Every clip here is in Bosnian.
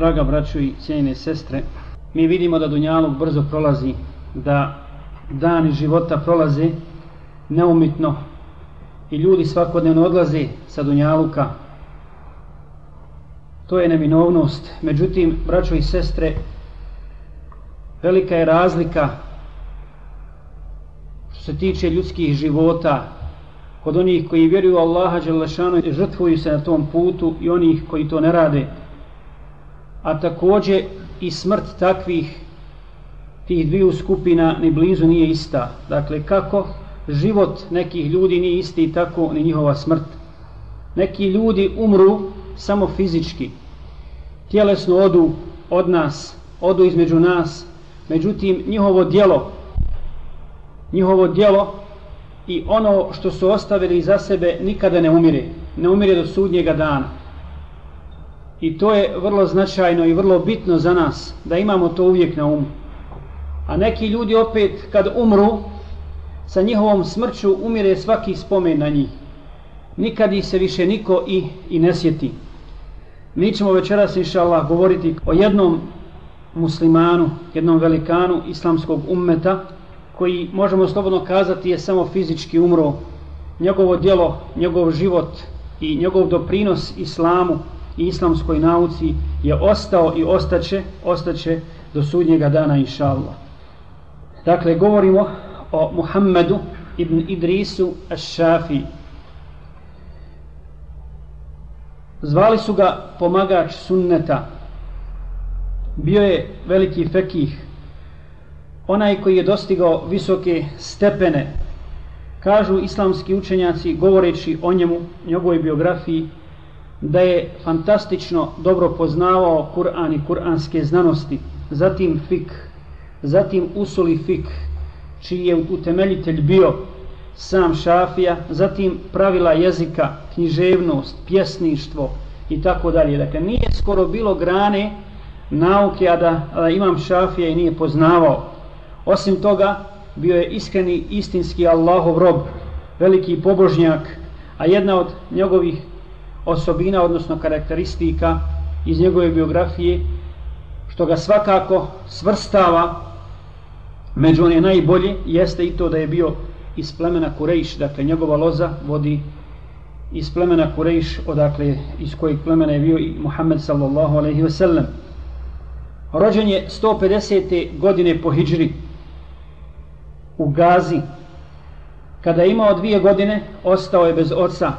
Draga braćo i cijenine sestre, mi vidimo da Dunjaluk brzo prolazi, da dani života prolaze neumitno i ljudi svakodnevno odlaze sa Dunjaluka. To je neminovnost. Međutim, braćo i sestre, velika je razlika što se tiče ljudskih života kod onih koji vjeruju Allaha Đelešanu i žrtvuju se na tom putu i onih koji to ne rade a takođe i smrt takvih tih dviju skupina ni blizu nije ista. Dakle, kako život nekih ljudi nije isti, tako ni njihova smrt. Neki ljudi umru samo fizički. Tjelesno odu od nas, odu između nas. Međutim, njihovo dijelo, njihovo dijelo i ono što su ostavili za sebe nikada ne umire. Ne umire do sudnjega dana. I to je vrlo značajno i vrlo bitno za nas, da imamo to uvijek na umu. A neki ljudi opet kad umru, sa njihovom smrću umire svaki spomen na njih. Nikad ih se više niko i, i ne sjeti. Mi ćemo večeras, inša Allah, govoriti o jednom muslimanu, jednom velikanu islamskog ummeta, koji, možemo slobodno kazati, je samo fizički umro. Njegovo djelo, njegov život i njegov doprinos islamu, i islamskoj nauci je ostao i ostaće, ostaće do sudnjega dana inša Allah. Dakle, govorimo o Muhammedu ibn Idrisu Ash-Shafi. Zvali su ga pomagač sunneta. Bio je veliki fekih. Onaj koji je dostigao visoke stepene. Kažu islamski učenjaci govoreći o njemu, njegovoj biografiji, da je fantastično dobro poznavao Kur'an i kur'anske znanosti, zatim fik, zatim usuli fik, čiji je utemeljitelj bio sam Šafija, zatim pravila jezika, književnost, pjesništvo i tako dalje. Dakle, nije skoro bilo grane nauke, a da, a da imam Šafija i nije poznavao. Osim toga, bio je iskreni, istinski Allahov rob, veliki pobožnjak, a jedna od njegovih osobina, odnosno karakteristika iz njegove biografije, što ga svakako svrstava među one najbolje, jeste i to da je bio iz plemena Kurejš, dakle njegova loza vodi iz plemena Kurejš, odakle iz kojeg plemena je bio i Muhammed sallallahu alaihi ve sellem. Rođen je 150. godine po Hidžri u Gazi. Kada je imao dvije godine, ostao je bez oca,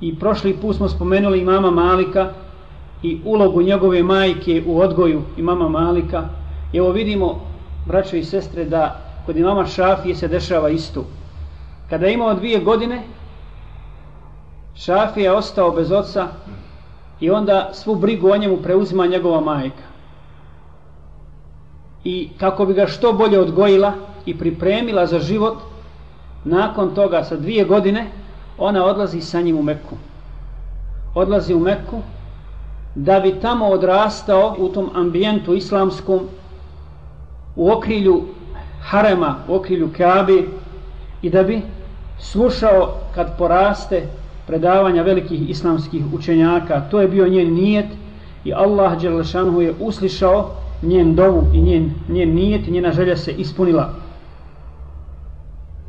i prošli put smo spomenuli imama Malika i ulogu njegove majke u odgoju imama Malika. I evo vidimo, braćo i sestre, da kod imama Šafije se dešava isto. Kada je imao dvije godine, Šafija je ostao bez oca i onda svu brigu o njemu preuzima njegova majka. I kako bi ga što bolje odgojila i pripremila za život, nakon toga sa dvije godine, ona odlazi sa njim u Meku. Odlazi u Meku da bi tamo odrastao u tom ambijentu islamskom u okrilju harema, u okrilju Kaabe i da bi slušao kad poraste predavanja velikih islamskih učenjaka. To je bio njen nijet i Allah Đelešanhu je uslišao njen dovu i njen, njen nijet i njena želja se ispunila.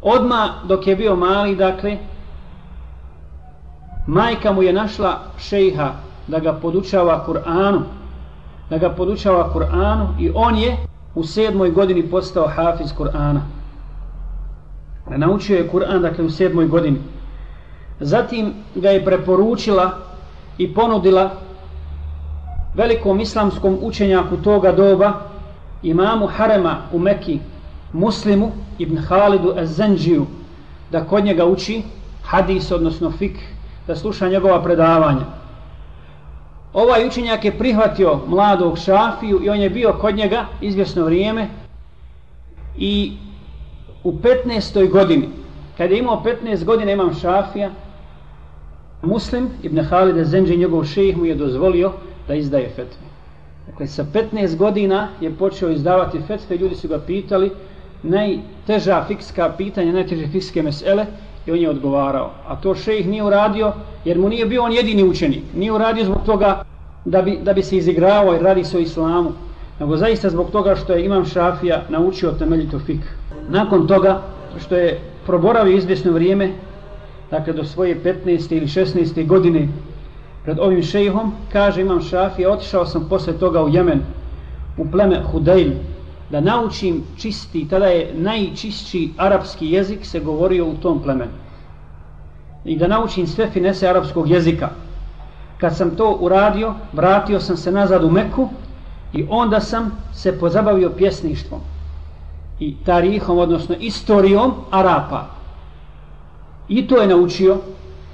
Odma dok je bio mali, dakle, majka mu je našla šejha da ga podučava Kur'anu da ga podučava Kur'anu i on je u sedmoj godini postao hafiz Kur'ana. Naučio je Kur'an dakle u sedmoj godini. Zatim ga je preporučila i ponudila velikom islamskom učenjaku toga doba imamu Harema u Meki muslimu ibn Halidu Az-Zanđiju da kod njega uči hadis odnosno fikh da sluša njegova predavanja. Ovaj učenjak je prihvatio mladog Šafiju i on je bio kod njega izvjesno vrijeme i u 15. godini, kada je imao 15 godina imam Šafija, Muslim ibn Halid Zenđe njegov šejih mu je dozvolio da izdaje fetve. Dakle, sa 15 godina je počeo izdavati fetve, ljudi su ga pitali najteža fikska pitanja, najteže fikske mesele, i on je odgovarao. A to šejh nije uradio jer mu nije bio on jedini učenik. Nije uradio zbog toga da bi, da bi se izigravao i radi se o islamu, nego zaista zbog toga što je Imam Šafija naučio temeljito fik. Nakon toga što je proboravio izvjesno vrijeme, dakle do svoje 15. ili 16. godine pred ovim šejhom, kaže Imam Šafija, otišao sam posle toga u Jemen, u pleme Hudejl, da naučim čisti, tada je najčišći arapski jezik se govorio u tom plemenu. I da naučim sve finese arapskog jezika. Kad sam to uradio, vratio sam se nazad u Meku i onda sam se pozabavio pjesništvom i tarihom, odnosno istorijom Arapa. I to je naučio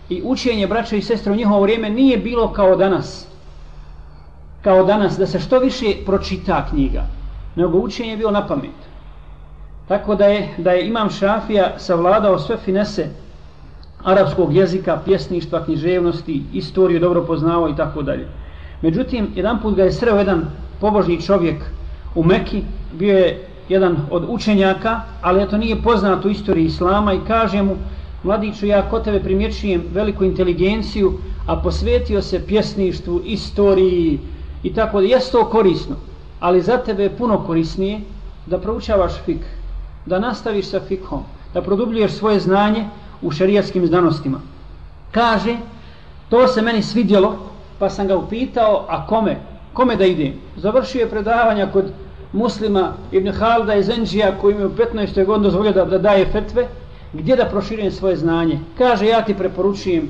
i učenje braća i sestra u njihovo vrijeme nije bilo kao danas. Kao danas, da se što više pročita knjiga, nego učenje je bilo na pamet. Tako da je, da je Imam Šafija savladao sve finese arapskog jezika, pjesništva, književnosti, istoriju dobro poznavao i tako dalje. Međutim, jedan put ga je sreo jedan pobožni čovjek u Meki, bio je jedan od učenjaka, ali eto nije poznat u istoriji Islama i kaže mu, mladiću, ja kod tebe primjećujem veliku inteligenciju, a posvetio se pjesništvu, istoriji i tako da, jes to korisno, ali za tebe je puno korisnije da proučavaš fik, da nastaviš sa fikom, da produbljuješ svoje znanje u šarijatskim znanostima. Kaže, to se meni svidjelo, pa sam ga upitao, a kome? Kome da idem? Završio je predavanja kod muslima Ibn Halda iz Enđija koji mi u 15. godinu dozvolio da, da daje fetve, gdje da proširim svoje znanje? Kaže, ja ti preporučujem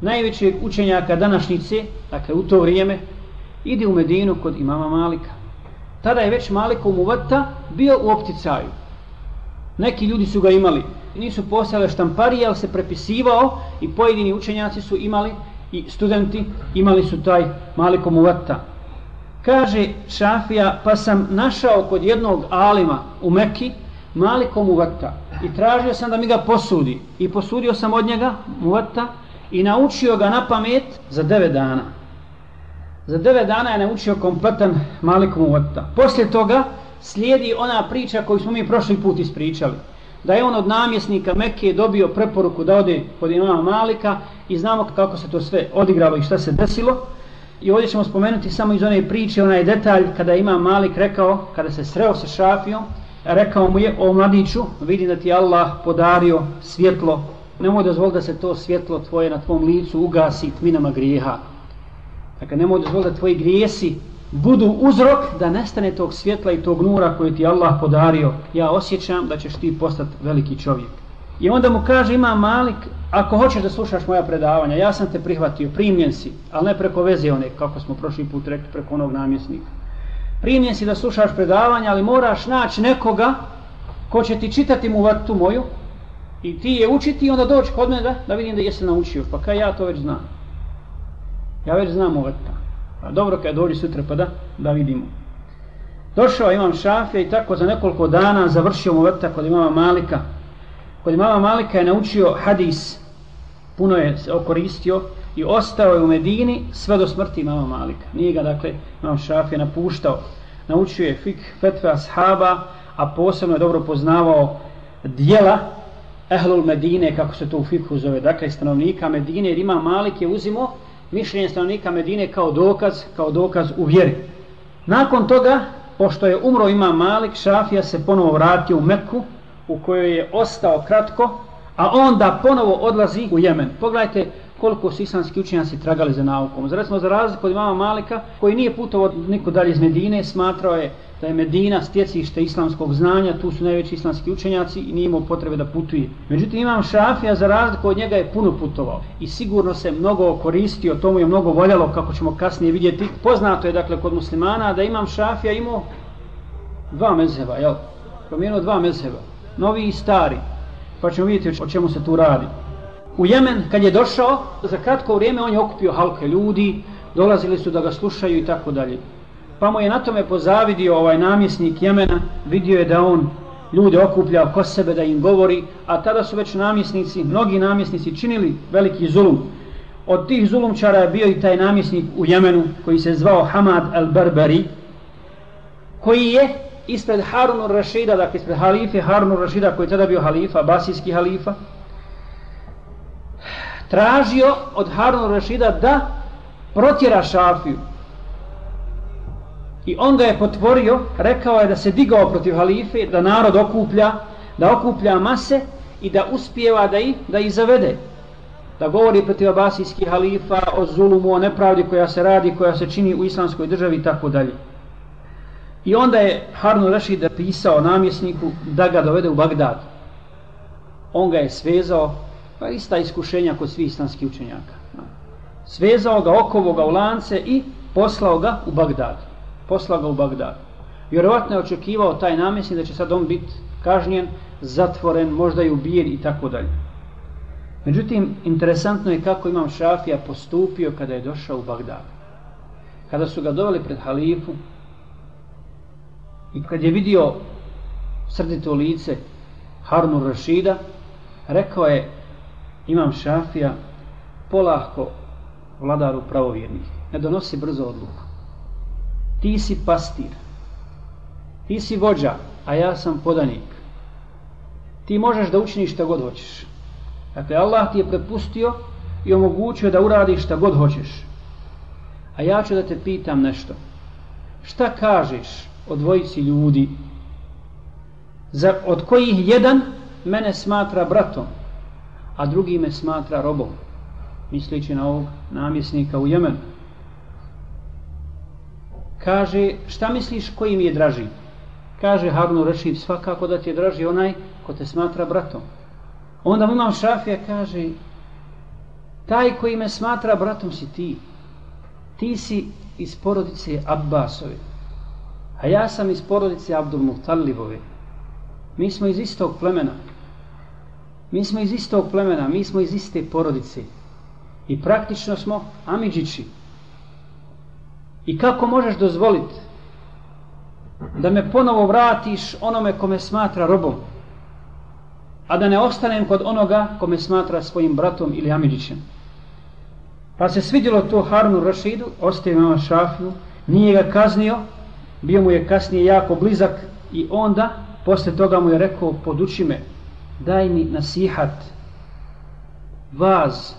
najvećeg učenjaka današnjice, dakle u to vrijeme, idi u Medinu kod imama Malika. Tada je već Malikom muvata bio u opticaju. Neki ljudi su ga imali, nisu postale štamparije, ali se prepisivao i pojedini učenjaci su imali i studenti imali su taj Malikom muvata. Kaže Šafija, pa sam našao kod jednog alima u Mekki Malikom muvata i tražio sam da mi ga posudi. I posudio sam od njega muvata i naučio ga na pamet za devet dana. Za devet dana je naučio kompletan Malik uvata. Poslije toga slijedi ona priča koju smo mi prošli put ispričali. Da je on od namjesnika Mekke dobio preporuku da ode kod imama Malika i znamo kako se to sve odigralo i šta se desilo. I ovdje ćemo spomenuti samo iz one priče, onaj detalj kada ima Malik rekao, kada se sreo sa Šafijom, rekao mu je o mladiću, vidi da ti Allah podario svjetlo, nemoj dozvoliti da se to svjetlo tvoje na tvom licu ugasi tminama grijeha. Dakle, nemoj dozvoliti da tvoji grijesi budu uzrok da nestane tog svjetla i tog nura koji ti Allah podario. Ja osjećam da ćeš ti postati veliki čovjek. I onda mu kaže, ima Malik, ako hoćeš da slušaš moja predavanja, ja sam te prihvatio, primljen si, ali ne preko veze one, kako smo prošli put rekli, preko onog namjesnika. Primljen si da slušaš predavanja, ali moraš naći nekoga ko će ti čitati mu vatu moju i ti je učiti i onda doći kod mene da, da vidim da jesi naučio. Pa kaj ja to već znam. Ja već znam u vatta. Pa dobro kad dođi sutra pa da, da vidimo. Došao imam šafe i tako za nekoliko dana završio mu vrta kod imama Malika kod imama Malika je naučio hadis, puno je se okoristio i ostao je u Medini sve do smrti imama Malika. Nije ga, dakle, imam šafe napuštao. Naučio je fik fetve ashaba, a posebno je dobro poznavao dijela Ehlul Medine, kako se to u fikhu zove, dakle, stanovnika Medine, jer ima Malik je uzimo mišljenje stanovnika Medine kao dokaz, kao dokaz u vjeri. Nakon toga, pošto je umro ima Malik, Šafija se ponovo vratio u Meku, u kojoj je ostao kratko, a onda ponovo odlazi u Jemen. Pogledajte koliko su islamski učenjaci tragali za naukom. Za smo za razliku od imama Malika, koji nije putovao niko dalje iz Medine, smatrao je da je Medina stjecište islamskog znanja, tu su najveći islamski učenjaci i nije imao potrebe da putuje. Međutim, imam Šafija, za razliku od njega je puno putovao i sigurno se mnogo koristio, tomu je mnogo voljalo, kako ćemo kasnije vidjeti. Poznato je, dakle, kod muslimana da imam Šafija imao dva mezheba, jel? Promijenuo dva mezheba novi i stari. Pa ćemo vidjeti o čemu se tu radi. U Jemen, kad je došao, za kratko vrijeme on je okupio halke ljudi, dolazili su da ga slušaju i tako dalje. Pa mu je na tome pozavidio ovaj namjesnik Jemena, vidio je da on ljude okuplja oko sebe da im govori, a tada su već namjesnici, mnogi namjesnici činili veliki zulum. Od tih zulumčara je bio i taj namjesnik u Jemenu koji se zvao Hamad al-Barbari, koji je ispred Harunu Rašida, dakle ispred halife Harunu Rašida koji je tada bio halifa, basijski halifa, tražio od Harunu Rašida da protjera šafiju. I on ga je potvorio, rekao je da se digao protiv halife, da narod okuplja, da okuplja mase i da uspijeva da ih, da ih zavede. Da govori protiv abasijskih halifa o zulumu, o nepravdi koja se radi, koja se čini u islamskoj državi i tako dalje. I onda je Harun Rashid pisao namjesniku da ga dovede u Bagdad. On ga je svezao, pa ista iskušenja kod svih islamskih učenjaka. Svezao ga, okovo ga u lance i poslao ga u Bagdad. Poslao ga u Bagdad. Vjerovatno je očekivao taj namjesnik da će sad on biti kažnjen, zatvoren, možda i ubijen i tako dalje. Međutim, interesantno je kako imam Šafija postupio kada je došao u Bagdad. Kada su ga doveli pred halifu, I kad je vidio srdito lice Harnu Rašida, rekao je imam šafija polahko vladaru pravovjernih. Ne donosi brzo odluku. Ti si pastir. Ti si vođa, a ja sam podanik. Ti možeš da učiniš šta god hoćeš. Dakle, Allah ti je prepustio i omogućio da uradiš šta god hoćeš. A ja ću da te pitam nešto. Šta kažeš od dvojici ljudi za, od kojih jedan mene smatra bratom a drugi me smatra robom misleći na ovog namjesnika u Jemenu kaže šta misliš koji mi je draži kaže Harun Rešid svakako da ti je draži onaj ko te smatra bratom onda mu imam šafija kaže taj koji me smatra bratom si ti ti si iz porodice Abbasove A ja sam iz porodice Abdul Muhtalibove. Mi smo iz istog plemena. Mi smo iz istog plemena, mi smo iz iste porodice. I praktično smo Amidžići. I kako možeš dozvoliti da me ponovo vratiš onome kome smatra robom, a da ne ostanem kod onoga kome smatra svojim bratom ili Amidžićem. Pa se svidjelo to Harunu Rašidu, ostaje mama Šafiju, nije ga kaznio, bio mu je kasnije jako blizak i onda posle toga mu je rekao poduči me daj mi nasihat vaz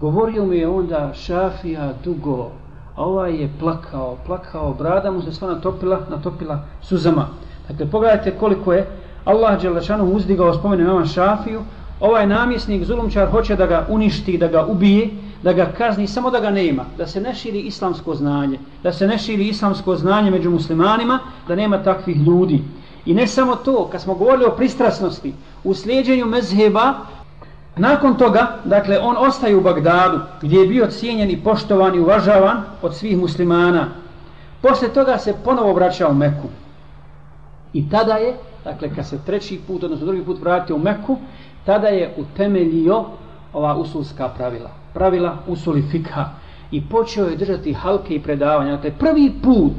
govorio mi je onda šafija dugo a ovaj je plakao plakao brada mu se sva natopila natopila suzama. Dakle pogledajte koliko je Allah Đelešanu uzdigao spomenu nama šafiju. Ovaj namjesnik zulumčar hoće da ga uništi da ga ubije da ga kazni samo da ga nema, da se ne širi islamsko znanje, da se ne širi islamsko znanje među muslimanima, da nema takvih ljudi. I ne samo to, kad smo govorili o pristrasnosti, u slijedjenju mezheba, nakon toga, dakle, on ostaje u Bagdadu, gdje je bio cijenjen i poštovan i uvažavan od svih muslimana. Posle toga se ponovo vraćao u Meku. I tada je, dakle, kad se treći put, odnosno drugi put vratio u Meku, tada je utemeljio ova usulska pravila pravila usuli fikha i počeo je držati halke i predavanja. Dakle, prvi put,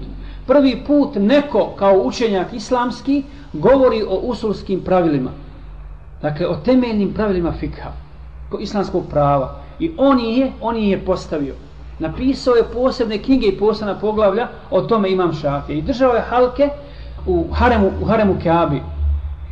prvi put neko kao učenjak islamski govori o usulskim pravilima. Dakle, o temeljnim pravilima fikha, islamskog prava. I on je, on je postavio. Napisao je posebne knjige i posebna poglavlja o tome imam šafije. I držao je halke u haremu, u haremu Kaabi.